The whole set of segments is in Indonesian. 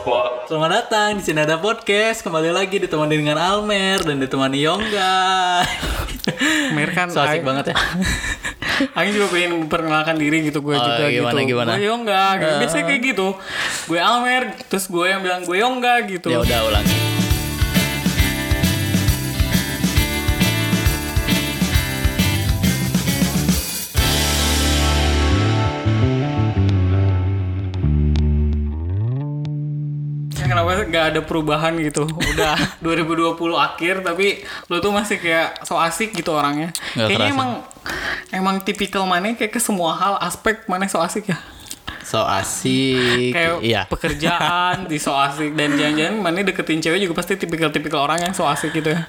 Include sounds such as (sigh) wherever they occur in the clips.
Spot. Selamat datang di sini ada podcast. Kembali lagi ditemani dengan Almer dan ditemani Yongga. (laughs) Mer kan So asik banget ya. (laughs) Aing juga pengen memperkenalkan diri gitu gue Oh, juga gimana, gitu. gimana? Gue Yongga gitu. Biasanya kayak gitu. Gue Almer, terus gue yang bilang gue Yongga gitu. Ya udah ulangi. Kenapa gak ada perubahan gitu? Udah (laughs) 2020 akhir tapi lu tuh masih kayak so asik gitu orangnya. Nggak Kayaknya kerasa. emang emang tipikal mana kayak ke semua hal aspek mana so asik ya. So asik. Kayak Iya. pekerjaan di so asik dan jangan-jangan mana deketin cewek juga pasti tipikal-tipikal orang yang so asik gitu ya.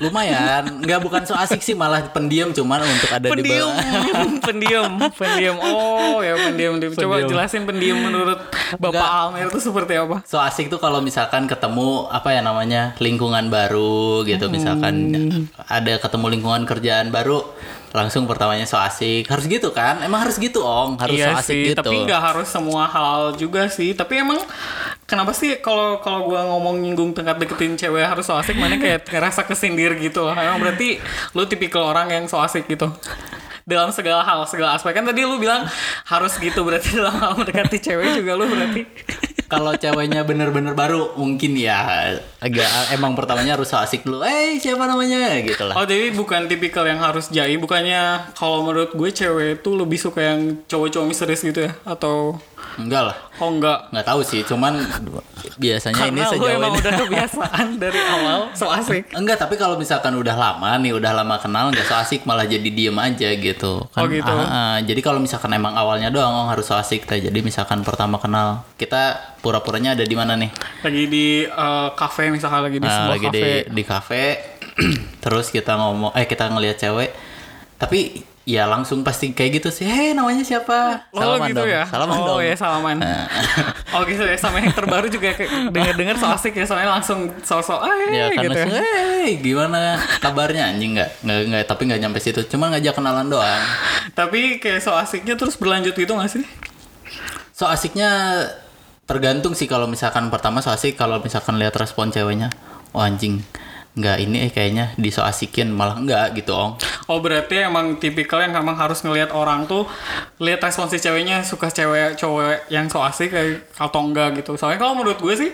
Lumayan. Nggak bukan so asik sih malah pendiam cuman untuk ada di pendiam bawah. (laughs) pendiam pendiam oh ya pendiam coba Pendiam. jelasin pendiam menurut bapak Enggak. Almer itu seperti apa So asik tuh kalau misalkan ketemu apa ya namanya lingkungan baru gitu misalkan ada ketemu lingkungan kerjaan baru langsung pertamanya so asik. Harus gitu kan? Emang harus gitu ong harus iya so asik sih gitu. tapi nggak harus semua hal juga sih. Tapi emang kenapa sih kalau kalau gua ngomong nyinggung tingkat deketin cewek harus so asik mana kayak (laughs) ngerasa kesindir gitu loh. Emang berarti lu tipikal orang yang so asik gitu. Dalam segala hal segala aspek. Kan tadi lu bilang harus gitu berarti (laughs) dalam hal mendekati cewek juga lu berarti kalau ceweknya bener-bener baru mungkin ya. Agak emang pertamanya harus asik dulu. Eh siapa namanya? Gitu lah. Oh jadi bukan tipikal yang harus jai. Bukannya kalau menurut gue cewek itu lebih suka yang cowok-cowok misterius gitu ya? Atau enggak lah Oh enggak nggak tahu sih cuman biasanya ini Karena lu sejauh emang ini udah kebiasaan (laughs) dari awal So asik Enggak, tapi kalau misalkan udah lama nih, udah lama kenal, nggak so asik malah jadi diem aja gitu. Kan, Oh, gitu. ah, ah. jadi kalau misalkan emang awalnya doang oh, harus so asik teh. Jadi misalkan pertama kenal, kita pura-puranya ada di mana nih? Lagi di cafe misalkan lagi di Ah, sebuah lagi cafe di di kafe. (clears throat) terus kita ngomong, eh kita ngelihat cewek, tapi ya langsung pasti kayak gitu sih. Hei, namanya siapa? Oh gitu dong. ya? Salaman Oh dong. ya salaman. (laughs) Oh gitu ya. Sama yang terbaru juga kayak Dengar-dengar so asik ya. Soalnya langsung So-so eh Ya kan gitu ya. langsung, hey, gimana kabarnya? Anjing nggak nggak nggak tapi nggak nyampe situ. Cuma ngajak kenalan doang. Tapi kayak so asiknya terus berlanjut gitu gak sih? So asiknya tergantung sih kalau misalkan pertama so asik kalau misalkan lihat respon ceweknya, oh anjing nggak ini eh kayaknya di so asikin malah enggak gitu ong. Oh berarti emang tipikal yang emang harus ngelihat orang tuh lihat respon si ceweknya suka cewek cowok yang so asik kayak atau enggak gitu. Soalnya kalau menurut gue sih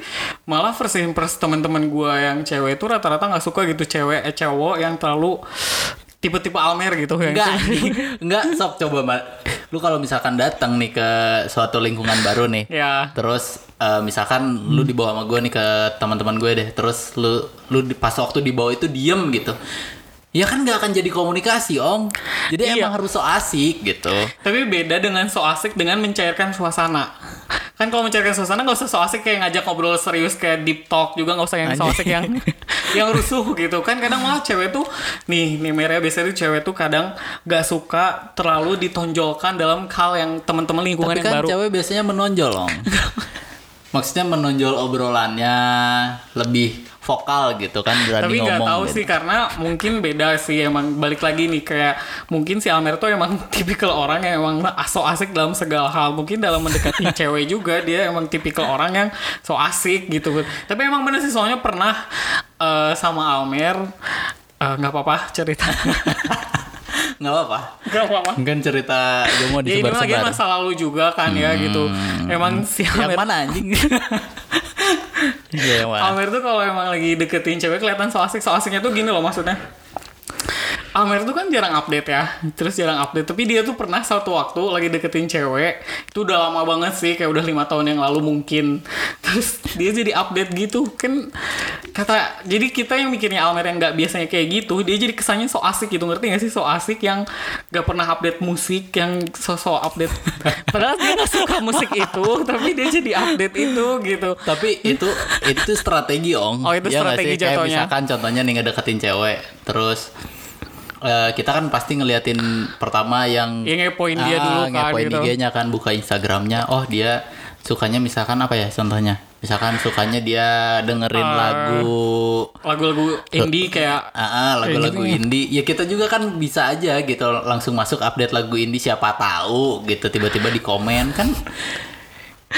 malah first impress teman-teman gue yang cewek itu rata-rata nggak suka gitu cewek eh cowok yang terlalu tipe-tipe Almer gitu yang Enggak, enggak (laughs) sok coba mbak. Lu kalau misalkan datang nih ke suatu lingkungan baru nih, ya terus eh, misalkan lu dibawa sama gue nih ke teman-teman gue deh, terus lu lu pas waktu dibawa itu diem gitu. Ya kan nggak akan jadi komunikasi, Ong. Jadi Iya. emang harus so asik gitu. Tapi beda dengan so asik dengan mencairkan suasana. Kan kalau mencairkan suasana nggak usah so asik kayak ngajak ngobrol serius kayak deep talk juga nggak usah yang so asik yang (laughs) yang rusuh gitu kan kadang malah cewek tuh nih nih Meria biasanya tuh cewek tuh kadang nggak suka terlalu ditonjolkan dalam hal yang teman-teman lingkungan Tapi yang kan baru. cewek biasanya menonjol, Ong. (laughs) Maksudnya menonjol obrolannya lebih vokal gitu kan berani Tapi nggak tahu gitu. sih karena mungkin beda sih emang balik lagi nih kayak mungkin si Almer tuh emang (laughs) tipikal orang yang emang so asik dalam segala hal. Mungkin dalam mendekati (laughs) cewek juga dia emang tipikal orang yang so asik gitu. Tapi emang bener sih soalnya pernah eh, sama Almer eh, nggak apa-apa cerita (laughs) nggak apa-apa. nggak apa-apa Kan cerita gue mau ya ini lagi disebar-sebar. masa lalu juga kan ya gitu emang si Yang Almer mana anjing? (laughs) Iya, yang mana? Amer tuh kalau emang lagi deketin cewek kelihatan so asik so asiknya tuh gini loh maksudnya Amer tuh kan jarang update ya terus jarang update tapi dia tuh pernah satu waktu lagi deketin cewek itu udah lama banget sih kayak udah lima tahun yang lalu mungkin terus dia jadi update gitu kan kata jadi kita yang mikirnya Almer yang nggak biasanya kayak gitu dia jadi kesannya so asik gitu ngerti gak sih so asik yang nggak pernah update musik yang so so update (laughs) padahal dia nggak suka musik itu tapi dia jadi update itu gitu Tapi itu itu strategi ong. Oh, itu nggak strategi sih? Kayak jatuhnya. misalkan contohnya nih ngedeketin cewek, terus eh, kita kan pasti ngeliatin pertama yang Ya, ngepoin dia dulu kan, ngepoin gitu. IG-nya kan buka Instagramnya. Oh dia sukanya misalkan apa ya contohnya? Misalkan sukanya dia dengerin Ah. lagu lagu-lagu indie kayak Ah, ah, lagu-lagu indie. Ya kita juga kan bisa aja gitu langsung masuk update lagu indie siapa tahu gitu tiba-tiba di komen kan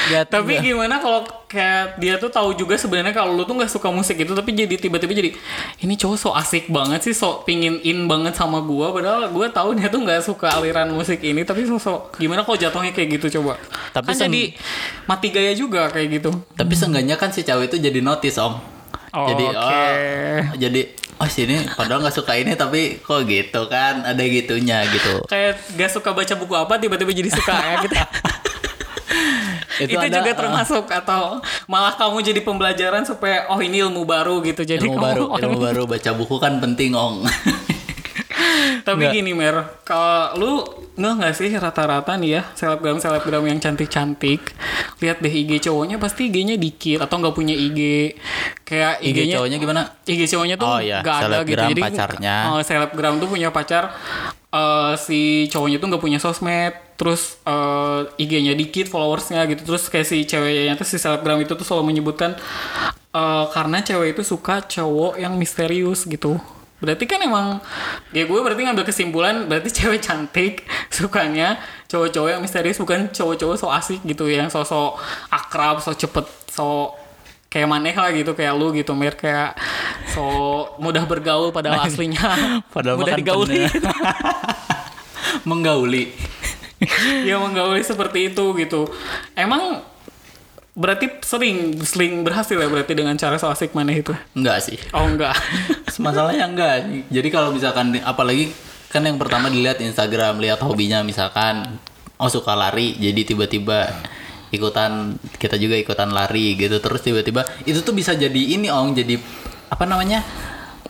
Nggak- (laughs) tapi gimana kalau kayak dia tuh tahu juga sebenarnya kalau lu tuh nggak suka musik itu tapi jadi tiba-tiba jadi ini cowok so asik banget sih so pingin in banget sama gua padahal gua tahu dia tuh nggak suka aliran musik ini tapi sosok gimana kalau jatuhnya kayak gitu coba Tapi kan jadi mati gaya juga kayak gitu Tapi seenggaknya kan si cewek itu jadi notice om. Oh, jadi oke. oh, jadi oh sini padahal nggak suka ini tapi kok gitu kan ada gitunya gitu. kayak gak suka baca buku apa tiba-tiba jadi suka ya gitu (laughs) (laughs) itu, ada, juga uh, termasuk atau malah kamu jadi pembelajaran supaya oh ini ilmu baru gitu jadi ilmu kamu- baru ilmu baru baca buku kan penting ong. (laughs) Tapi Nggak. gini Mer, kalau lu nggak nggak sih rata-rata nih ya selebgram selebgram yang cantik-cantik, lihat deh IG cowoknya pasti IG-nya dikit atau nggak punya IG, kayak IG IG-nya cowoknya gimana? IG cowoknya tuh Oh, iya. nggak ada gitu. Selebgram Jadi pacarnya. oh, selebgram tuh punya pacar, eh, si cowoknya tuh nggak punya sosmed, terus eh, IG-nya dikit followersnya gitu, terus kayak si ceweknya tuh si selebgram itu tuh selalu menyebutkan eh, karena cewek itu suka cowok yang misterius gitu. Berarti kan emang ya gue berarti ngambil kesimpulan berarti (laughs) cewek cantik sukanya cowok-cowok yang misterius bukan cowok-cowok so asik gitu yang sosok akrab, so cepet, so kayak maneh lah gitu kayak lu gitu Mir kayak so mudah bergaul padahal aslinya Padahal mudah digauli penyet. (laughs) Menggauli. (laughs) ya menggauli seperti itu gitu emang berarti sering sering berhasil ya berarti dengan cara so asik maneh itu Enggak sih. oh enggak (laughs) Masalahnya enggak. Jadi kalau misalkan apalagi kan yang pertama dilihat Instagram, lihat hobinya misalkan oh suka lari, jadi tiba-tiba ikutan kita juga ikutan lari gitu terus tiba-tiba itu tuh bisa jadi ini ong jadi apa namanya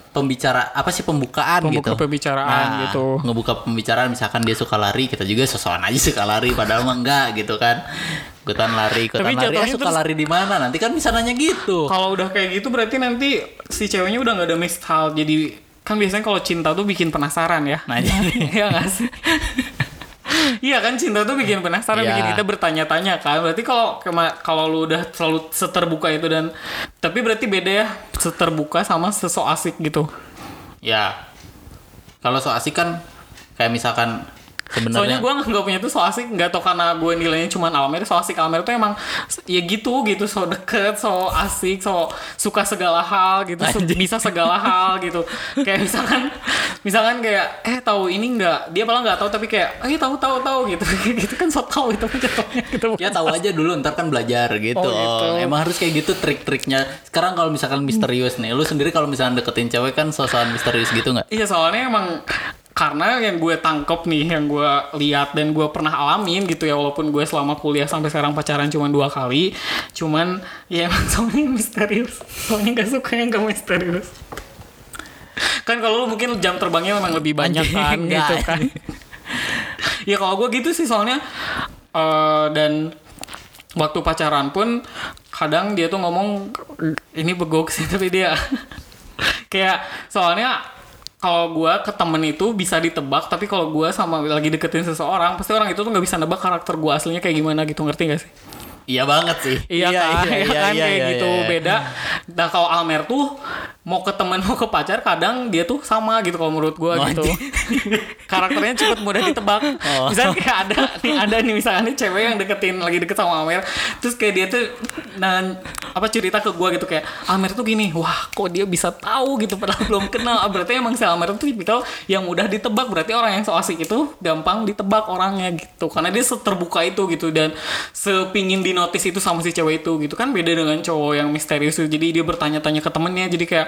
pembicara apa sih pembukaan Pembuka gitu. pembicaraan Nah, gitu. ngebuka pembicaraan misalkan dia suka lari kita juga sosokan aja suka lari padahal mah enggak gitu kan. Ikutan lari ikutan Tapi lari. jatuhnya suka terus- lari di mana? Nanti kan bisa nanya gitu. Kalau udah kayak gitu berarti nanti si ceweknya udah nggak ada mixed hal jadi kan biasanya kalau cinta tuh bikin penasaran ya. Nah jadi (laughs) Iya gak sih? (laughs) Iya kan cinta tuh bikin penasaran, Iya. bikin kita bertanya-tanya kan. Berarti kalau kalau lu udah selalu seterbuka itu dan tapi berarti beda ya seterbuka sama sesok asik gitu. Ya, kalau so asik kan kayak misalkan Soalnya sebenarnya gue nggak punya tuh so asik nggak tau karena gue nilainya cuma Almer so asik. Almer tuh emang ya gitu gitu. So deket so asik so suka segala hal gitu so- bisa segala hal gitu. Kayak misalkan misalkan kayak eh tahu ini nggak? Dia malah nggak tahu tapi kayak eh tahu tahu tahu gitu. (laughs) Gitu kan so tahu itu jatuhnya gitu. Ya tahu aja dulu ntar kan belajar gitu. Oh, gitu. Emang harus kayak gitu trik-triknya. Sekarang kalau misalkan misterius nih, lu sendiri kalau misalkan deketin cewek kan sosokan misterius gitu nggak? Iya soalnya emang karena yang gue tangkep nih, yang gue lihat dan gue pernah alamin gitu ya, walaupun gue selama kuliah sampai sekarang pacaran cuma dua kali, cuman ya emang (laughs) soalnya misterius, soalnya gak suka yang gak misterius. Kan kalau lu mungkin jam terbangnya memang lebih banyak kan enggak. gitu kan. ya kalau gue gitu sih soalnya eh, dan waktu pacaran pun kadang dia tuh ngomong ini begok sih (laughs) tapi dia kayak soalnya kalau gue ke temen itu bisa ditebak tapi kalau gue sama lagi deketin seseorang pasti orang itu tuh nggak bisa nebak karakter gue aslinya kayak gimana gitu ngerti gak sih Iya banget sih. Iya, kan, iya, kan iya, kayak iya, gitu iya. beda. Nah kalau Almer tuh mau ke temen (laughs) mau ke pacar kadang dia tuh sama gitu kalau menurut gua Oh, gitu. (laughs) Karakternya cepet mudah ditebak. Oh. Misalnya kayak ada nih ada nih misalnya nih cewek yang deketin lagi deket sama Almer, terus kayak dia tuh nah apa cerita ke gua gitu kayak Almer tuh gini, wah kok dia bisa tahu gitu padahal belum kenal. Ah, Berarti emang si Almer tuh tipikal yang mudah ditebak. Berarti orang yang so asik itu gampang ditebak orangnya gitu. Karena dia terbuka itu gitu dan sepingin di notice itu sama si cewek itu gitu kan beda dengan cowok yang misterius itu. Jadi dia bertanya-tanya ke temennya jadi kayak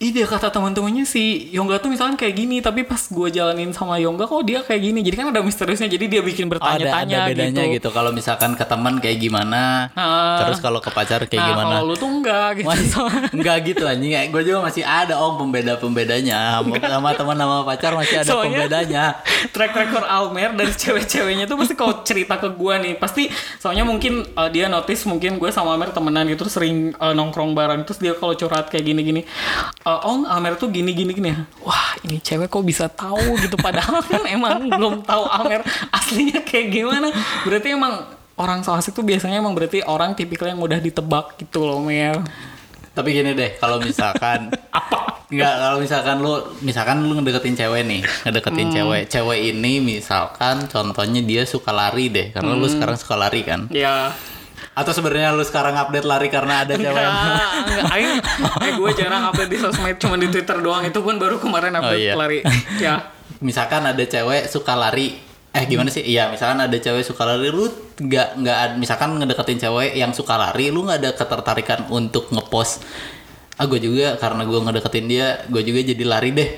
Dia kata teman-temannya si Yongga tuh misalkan kayak gini tapi pas gue jalanin sama Yongga kok dia kayak gini jadi kan ada misteriusnya jadi dia bikin Oh, ada, bertanya-tanya ada bedanya gitu. gitu. Kalau misalkan ke teman kayak gimana, Ah. terus kalau ke pacar kayak nah gimana? kalau lu tuh enggak gitu Masih, enggak gitu anjing. Gue juga masih ada om pembeda-pembedanya. Sama teman sama pacar masih ada Soalnya- pembedanya. track record Almer dari cewek-ceweknya tuh pasti kalau cerita ke gue nih pasti soalnya mungkin uh, dia notice mungkin gue sama Almer temenan gitu terus sering uh, nongkrong bareng terus dia kalau curhat kayak gini-gini uh, Ong Almer tuh gini-gini gini wah ini cewek kok bisa tahu gitu padahal (laughs) kan emang belum tahu Almer aslinya kayak gimana berarti emang orang so asik tuh biasanya emang berarti orang tipikal yang mudah ditebak gitu loh Mer Tapi gini deh, kalau misalkan (laughs) Enggak, kalau misalkan lu misalkan lu ngedeketin cewek nih, ngedeketin Hmm. cewek. Cewek ini misalkan contohnya dia suka lari deh, karena Hmm. lu sekarang suka lari kan. ya Atau sebenarnya lu sekarang update lari karena ada cewek? Enggak, enggak. Aing, eh, gue jarang update di sosmed, cuma di Twitter doang. Itu pun baru kemarin update iya. lari. (laughs) Ya. misalkan ada cewek suka lari eh gimana sih iya misalkan ada cewek suka lari lu nggak nggak misalkan ngedeketin cewek yang suka lari lu nggak ada ketertarikan untuk ngepost ah gue juga karena gue ngedeketin dia gue juga jadi lari deh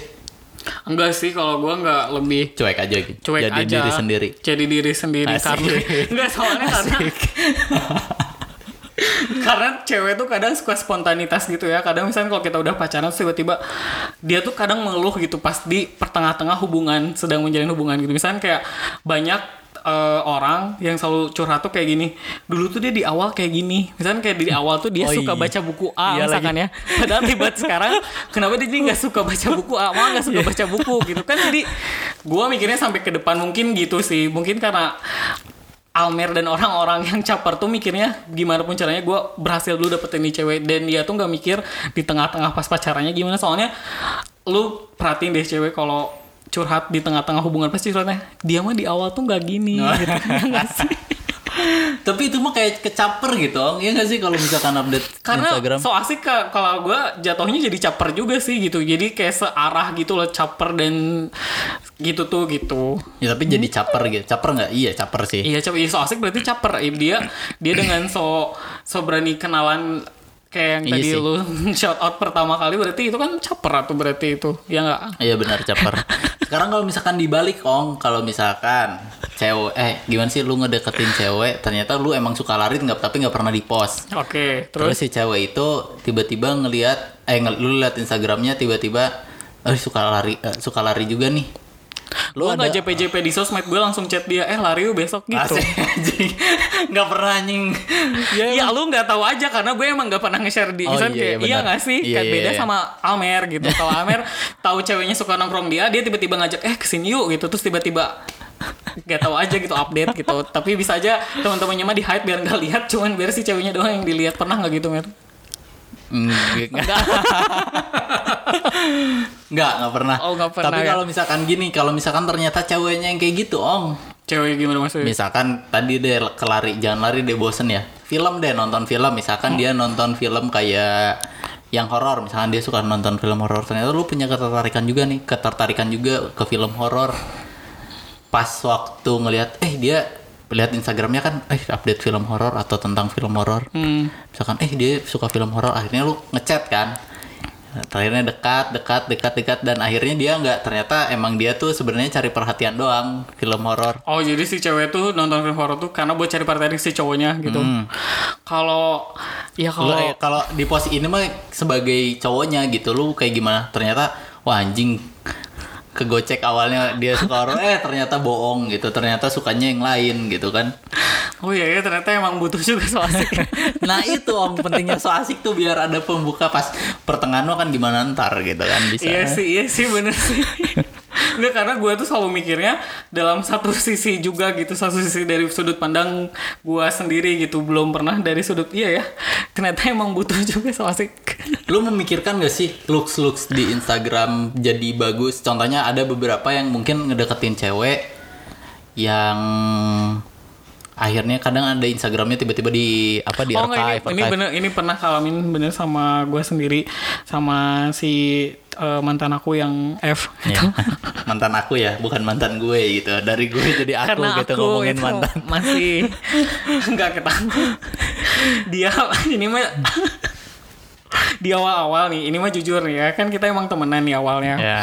Enggak sih, kalau gue enggak lebih cuek aja gitu. cuek jadi aja. diri sendiri. Jadi diri sendiri Asik. karena (laughs) enggak soalnya karena (laughs) karena cewek tuh kadang suka spontanitas gitu ya. Kadang misalnya kalau kita udah pacaran tiba-tiba dia tuh kadang mengeluh gitu pas di pertengah-tengah hubungan sedang menjalin hubungan gitu. Misalnya kayak banyak eh, orang yang selalu curhat tuh kayak gini. Dulu tuh dia di awal kayak gini. Misalnya kayak di awal tuh dia Oh suka iya. baca buku A Iya misalkan ya. (laughs) Padahal tiba sekarang kenapa dia jadi nggak suka baca buku A? Malah nggak suka Iya. baca buku gitu. Kan jadi gua mikirnya sampai ke depan mungkin gitu sih. Mungkin karena Almer dan orang-orang yang caper tuh mikirnya gimana pun caranya. Gue berhasil dulu dapetin nih cewek dan dia tuh nggak mikir di tengah-tengah pas pacarannya gimana. Soalnya lu perhatiin deh cewek kalau curhat di tengah-tengah hubungan pasti curhatnya dia mah di awal tuh nggak gini gitu. Nggak sih? (laughs) tapi itu mah kayak kecaper gitu ya nggak sih kalau misalkan update karena Instagram? so asik ka- kalau gue jatuhnya jadi caper juga sih gitu. Jadi kayak searah gitu loh caper dan gitu tuh gitu. Ya tapi jadi caper gitu. Caper nggak? Iya caper sih. Iya, coba so asik berarti caper. Dia dia dengan so so berani kenalan kayak yang Iya tadi sih. lu (laughs) shout out pertama kali berarti itu kan caper atau berarti itu ya nggak Iya benar caper. (laughs) Sekarang kalau misalkan dibalik Ong, kalau misalkan cewek eh gimana sih lu ngedeketin cewek ternyata lu emang suka lari nggak tapi nggak pernah di post. oke Terus terus si cewek itu tiba-tiba ngelihat eh lu lihat Instagramnya tiba-tiba eh suka lari eh, suka lari juga nih. Lu nggak JP-JP di sosmed gue langsung chat dia eh lari yuk besok gitu. (laughs) Nggak pernah anjing. (laughs) Ya, lu nggak tahu aja karena gue emang nggak pernah nge-share di Oh, misalnya iya, kayak iya, iya nggak sih? Iya, kayak iya, beda iya. sama Almer gitu. (laughs) Kalau Almer tahu ceweknya suka nongkrong dia dia tiba-tiba ngajak eh ke sini yuk gitu. Terus tiba-tiba nggak tahu aja gitu update gitu. Tapi bisa aja teman-temannya mah di hide biar nggak lihat cuman biar si ceweknya doang yang dilihat. Pernah nggak gitu Mer? (laughs) Enggak. Enggak, enggak pernah. Oh, nggak pernah Tapi ya. kalau misalkan gini, kalau misalkan ternyata ceweknya yang kayak gitu, Ong. cewek gimana maksudnya Misalkan tadi deh kelari, jangan lari deh bosen ya. Film deh nonton film, misalkan dia nonton film kayak yang horor, misalkan dia suka nonton film horor, ternyata lu punya ketertarikan juga nih, ketertarikan juga ke film horor. Pas waktu ngelihat eh dia lihat Instagramnya kan eh update film horor atau tentang film horor. hmm. Misalkan eh dia suka film horor, akhirnya lu ngechat kan. Terakhirnya dekat, dekat, dekat, dekat dan akhirnya dia nggak ternyata emang dia tuh sebenarnya cari perhatian doang film horor. Oh jadi si cewek tuh nonton film horor tuh karena buat cari perhatian si cowoknya gitu. Kalau ya Lu, kalau eh, kalau di pos ini mah sebagai cowoknya gitu lu kayak gimana? Ternyata wah anjing kegocek awalnya dia suka horor eh ternyata bohong gitu ternyata sukanya yang lain gitu kan oh iya ya ternyata emang butuh juga so asik. (laughs) nah itu om pentingnya so asik tuh biar ada pembuka pas pertengahan lo kan gimana ntar gitu kan bisa iya sih iya sih bener sih. Enggak karena gue tuh selalu mikirnya dalam satu sisi juga gitu satu sisi dari sudut pandang gue sendiri gitu belum pernah dari sudut iya ya ternyata emang butuh juga so asik. Lu memikirkan gak sih looks-looks di Instagram jadi bagus? Contohnya ada beberapa yang mungkin ngedeketin cewek yang akhirnya kadang ada Instagramnya tiba-tiba di apa di oh archive, ini, ini archive. bener ini pernah kalamin bener sama gue sendiri sama si eh, mantan aku yang F Ya. (laughs) mantan aku ya, bukan mantan gue gitu. Dari gue jadi aku karena gitu aku ngomongin itu mantan. masih (laughs) nggak ketangkep dia ini mah di awal-awal nih ini mah jujur nih ya kan kita emang temenan nih awalnya Ya.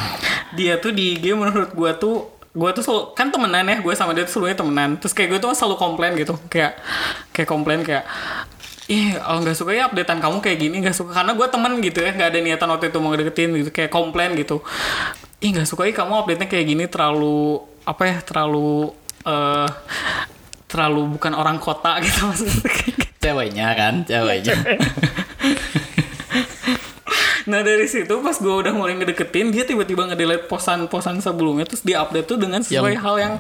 dia tuh di IG menurut gua tuh gua tuh selalu kan temenan ya gue sama dia tuh sebelumnya temenan terus kayak gue tuh selalu komplain gitu kayak kayak komplain kayak Ih, oh, nggak suka ya updatean kamu kayak gini nggak suka karena gue temen gitu ya nggak ada niatan waktu itu mau ngedeketin gitu kayak komplain gitu ih nggak suka ya kamu update nya kayak gini terlalu apa ya terlalu eh terlalu bukan orang kota (laughs) gitu maksudnya Ceweknya kan, ceweknya. (laughs) Nah dari situ pas gue udah mulai ngedeketin dia tiba-tiba nge-delete posan-posan sebelumnya terus dia update tuh dengan sesuai Yang- hal yang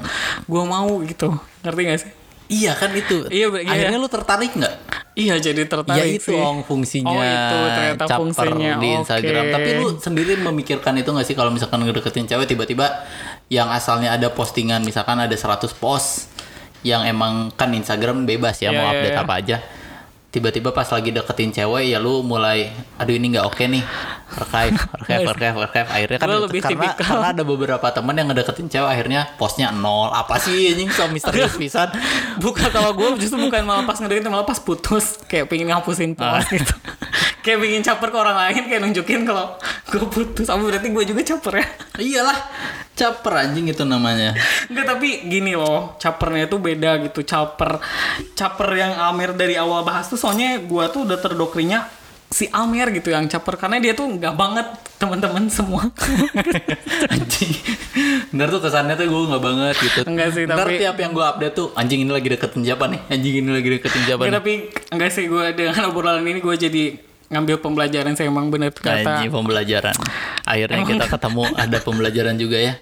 gue mau gitu ngerti gak sih? iya kan itu. Iya, iya. Akhirnya lu tertarik nggak? Iya jadi Ya tertarik itu sih. ong fungsinya Oh itu ternyata caper fungsinya di Instagram. Tapi lu sendiri memikirkan itu gak sih kalau misalkan ngedeketin cewek tiba-tiba yang asalnya ada postingan misalkan ada 100 post yang emang kan Instagram bebas ya Iya, mau iya, update iya. apa aja. Tiba-tiba pas lagi deketin cewek ya lu mulai aduh ini nggak oke nih archive (laughs) archive archive archive. Akhirnya kan lebih karena tipikal. karena ada beberapa teman yang ngedeketin cewek akhirnya postnya nol. Apa sih anjing so misterius pisan. (laughs) Bukan kalau gue justru bukan malah pas ngedeketin malah pas putus. Kayak pengen ngapusin Ah. post gitu. (laughs) Kayak pengen caper ke orang lain kayak nunjukin kalau gue putus. Apa berarti gue juga caper ya? Iyalah caper anjing itu namanya. Enggak tapi gini loh capernya itu beda gitu. Caper caper yang Amer dari awal bahas tuh soalnya gue tuh udah terdoktrinya si Amer gitu yang caper karena dia tuh nggak banget teman-teman semua. (laughs) Anjing. Bener tuh kesannya tuh gue nggak banget gitu. Enggak sih, Ntar tapi- tiap yang gue update tuh anjing ini lagi deketin siapa nih? Anjing ini lagi deketin siapa Enggak, nih? tapi enggak sih gue dengan obrolan ini gue jadi ngambil pembelajaran saya emang bener kata. Anjing pembelajaran. Akhirnya kita (laughs) ketemu ada pembelajaran juga ya.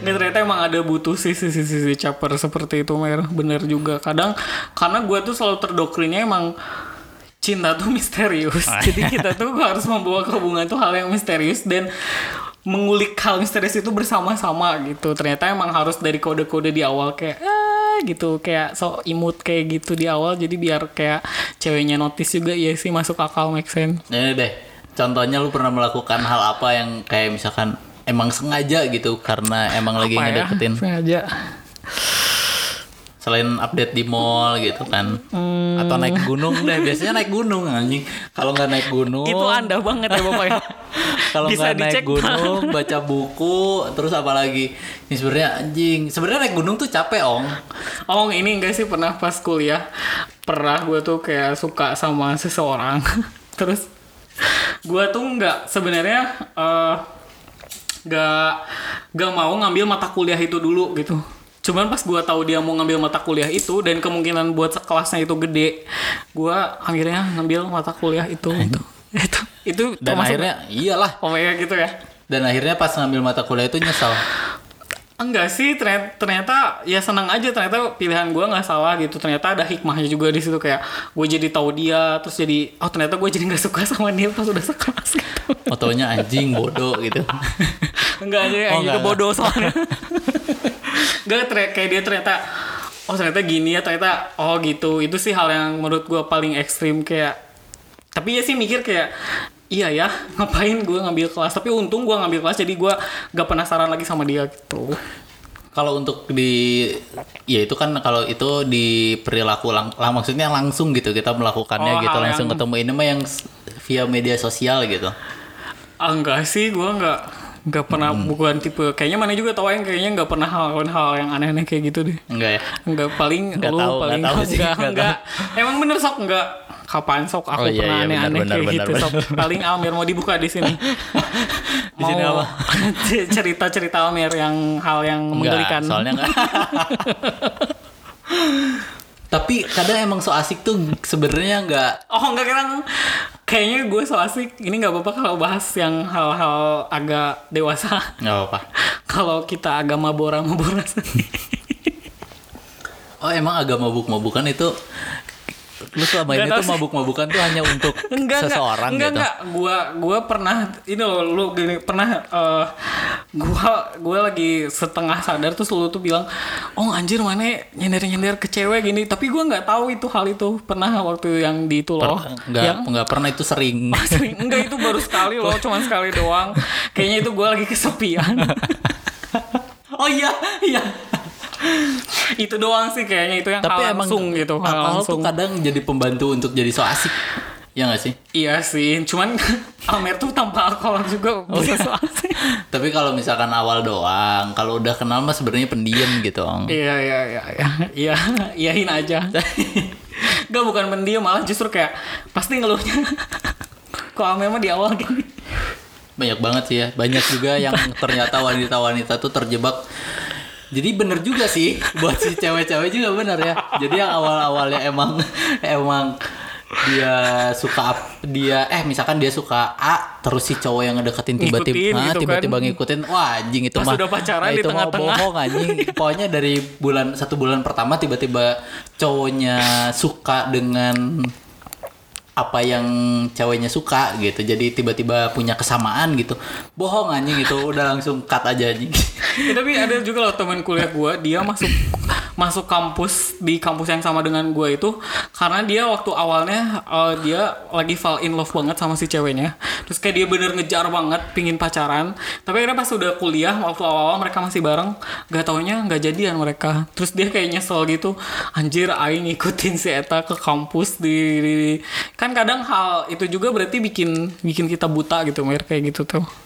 Ini ternyata emang ada butuh sisi-sisi caper seperti itu Mer. Bener juga. Kadang Karena gue tuh selalu terdoktrinnya emang Cinta tuh (laughs) misterius. Jadi kita tuh harus membawa ke hubungan tuh hal yang misterius Dan mengulik hal misterius itu bersama-sama gitu. Ternyata emang harus dari kode-kode di awal Kayak ah gitu. Kayak so imut kayak gitu di awal Jadi biar kayak ceweknya notice juga Iya sih masuk akal make sense. Ini deh contohnya lu pernah melakukan hal apa yang kayak misalkan emang sengaja gitu karena emang lagi Apa ya? ngedeketin? Sengaja selain update di mall gitu kan. Hmm. atau naik gunung deh biasanya naik gunung anjing. Kalau nggak naik gunung Itu anda banget ya bapak ya? (laughs) kalau nggak naik gunung baca buku terus apa lagi? Ini sebenarnya anjing. Sebenarnya naik gunung tuh capek ong. Oh ini enggak sih pernah pas kuliah Pernah gue tuh kayak suka sama seseorang. (laughs) Terus gue tuh nggak sebenarnya eh, nggak nggak mau ngambil mata kuliah itu dulu gitu Cuman pas gue tahu dia mau ngambil mata kuliah itu dan kemungkinan buat kelasnya itu gede, gue akhirnya ngambil mata kuliah itu. itu itu itu dan termasuk- akhirnya iyalah oh ya gitu ya. dan akhirnya pas ngambil mata kuliah itu nyesal Enggak sih, ternyata, ternyata ya senang aja ternyata pilihan gue nggak salah gitu. Ternyata ada hikmahnya juga di situ kayak gue jadi tahu dia, terus jadi oh ternyata gue jadi nggak suka sama dia pas udah sekelas gitu. fotonya anjing bodoh gitu enggak aja, Oh, juga bodoh soalnya. (laughs) ter- kayak dia ternyata oh ternyata gini ya ternyata oh gitu. Itu sih hal yang menurut gue paling ekstrim kayak. Tapi ya sih mikir kayak iya ya (laughs) ngapain gue ngambil kelas tapi untung gue ngambil kelas jadi gue gak penasaran lagi sama dia gitu kalau untuk di ya itu kan kalau itu di perilaku lang, lah maksudnya langsung gitu kita melakukannya Oh, gitu langsung yang- ketemu ini mah yang via media sosial gitu Ah, enggak sih, gue enggak nggak pernah Hmm. bukan tipe kayaknya mana juga tau yang kayaknya nggak pernah hal hal yang aneh-aneh kayak gitu deh. Enggak ya? Enggak paling Nggak lu tahu, paling nggak tahu (laughs) sih, enggak nggak enggak. emang bener sok? Enggak kapan sok? Aku Oh, iya, pernah iya, aneh-aneh kayak benar, gitu benar, sok. Paling Almer mau dibuka di sini. (laughs) Di sini apa? (laughs) cerita-cerita Almer yang hal yang menggelikan. Enggak, soalnya enggak. Tapi kadang emang so asik tuh sebenarnya enggak Oh enggak kan kayaknya gue so asik. Ini nggak apa-apa kalau bahas yang hal-hal agak dewasa. Enggak apa. (laughs) kalau kita agak mabora-mabora (laughs) Oh, emang agak mabuk-mabukan itu lu selama ini tuh mabuk-mabukan tuh hanya untuk (laughs) enggak seseorang enggak, gitu. enggak gua gua pernah ini loh lu gini pernah eh, gua gua lagi setengah sadar terus lu tuh bilang oh anjir mana nyender nyender ke cewek gini. Tapi gua nggak tahu itu hal itu. Pernah waktu yang di itu loh. Enggak, yang enggak pernah itu sering. (laughs) sering. Enggak itu baru sekali loh (laughs) cuman sekali doang. Kayaknya itu gua lagi kesepian. Oh iya iya (laughs) itu doang sih kayaknya itu yang Tapi hal emang langsung gitu hal alkohol langsung tuh kadang jadi pembantu untuk jadi so asik. Ya gak sih? Iya sih, cuman (laughs) Amer tuh tanpa alkohol juga Oh, bisa iya. so asik. (laughs) Tapi kalau misalkan awal doang, kalau udah kenal mah sebenarnya pendiam gitu, Ong. Iya iya iya iya iya iyahin aja. Gak bukan pendiam malah justru kayak pasti ngeluhnya. Kok Amer mah di awal gini. Banyak banget sih ya. Banyak juga yang ternyata wanita-wanita tuh terjebak. Jadi bener juga sih buat si cewek-cewek juga bener ya. Jadi yang awal-awalnya emang emang dia suka dia eh misalkan dia suka A terus si cowok yang ngedeketin tiba-tiba Ngikutin ah, gitu tiba-tiba kan. ngikutin wah anjing itu Pas mah udah pacaran nah, di itu mah tengah-tengah. bohong anjing pokoknya dari bulan satu bulan pertama tiba-tiba cowoknya suka dengan apa yang ceweknya suka gitu. Jadi tiba-tiba punya kesamaan gitu. Bohong anjing itu udah langsung cut aja anjing. (laughs) Ya, tapi ada juga loh teman kuliah gua dia masuk masuk kampus di kampus yang sama dengan gue itu karena dia waktu awalnya eh, dia lagi fall in love banget sama si ceweknya. Terus kayak dia bener ngejar banget pingin pacaran. Tapi akhirnya pas udah kuliah waktu awal mereka masih bareng gak taunya nggak jadian mereka. Terus dia kayak nyesel gitu anjir aing ngikutin si Eta ke kampus di, di- kan kadang hal itu juga berarti bikin bikin kita buta gitu Mir kayak gitu tuh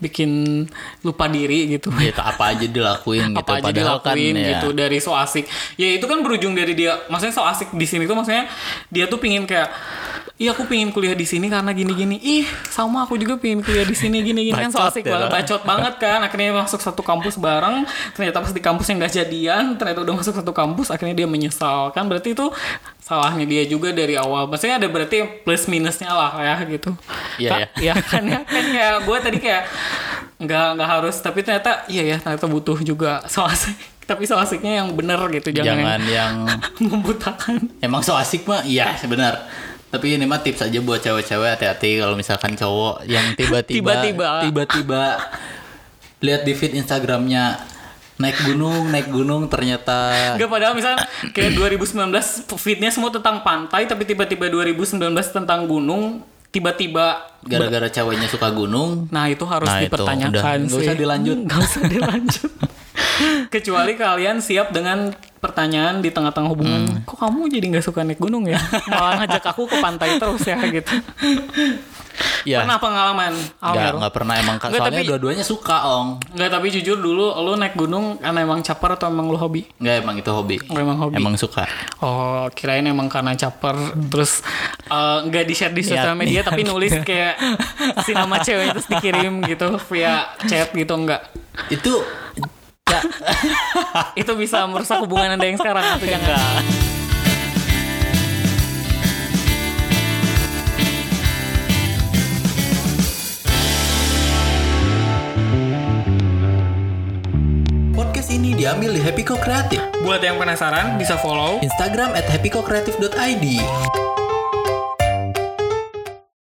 bikin lupa diri gitu Ya, apa aja dilakuin (laughs) gitu. apa aja Padahal kan dilakuin ya, gitu dari so asik ya itu kan berujung dari dia maksudnya so asik di sini tuh maksudnya dia tuh pingin kayak iya aku pingin kuliah di sini karena gini gini ih sama aku juga pingin kuliah di sini gini gini kan so asik ya, banget. Bacot banget kan. Akhirnya masuk satu kampus bareng. Ternyata pas di kampus yang gak jadian ternyata udah masuk satu kampus akhirnya dia menyesal. Kan berarti itu salahnya dia juga dari awal. Maksudnya ada berarti plus minusnya lah ya gitu. Iya, ya. (laughs) Iya. kan ya? Kan kayak gue tadi kayak nggak nggak harus. Tapi ternyata iya ya ternyata butuh juga so asik. (laughs) Tapi so asiknya yang bener gitu jangan, jangan yang yang (laughs) membutakan. Emang so asik mah iya benar. Tapi ini mah tips aja buat cewek-cewek hati-hati kalau misalkan cowok yang (laughs) tiba-tiba Tiba-tiba. lihat di feed Instagramnya naik gunung naik gunung ternyata Enggak padahal misalnya kayak 2019 fitnya semua tentang pantai tapi tiba-tiba 2019 tentang gunung tiba-tiba gara-gara ceweknya suka gunung nah itu harus Nah, itu, dipertanyakan udah. Nggak sih usah dilanjut. (laughs) nggak usah dilanjut (laughs) kecuali kalian siap dengan pertanyaan di tengah-tengah hubungan Hmm. kok kamu jadi nggak suka naik gunung ya malah ngajak aku ke pantai terus ya gitu ya pernah pengalaman nggak nggak pernah emang kan Nggak, soalnya dua-duanya suka ong Nggak, tapi jujur dulu lu naik gunung karena emang caper atau emang lu hobi? nggak emang itu hobi Oh, emang hobi. emang suka Oh, kirain emang karena caper terus eh, nggak di-share di sosial Niat, media niat. tapi nulis (laughs) kayak si nama cewek terus dikirim gitu via chat gitu enggak. itu ya, (laughs) Itu bisa merusak hubungan Anda yang sekarang atau jangan? podcast ini diambil di Happy Co Kreatif Buat yang penasaran bisa follow Instagram at happycocreative.id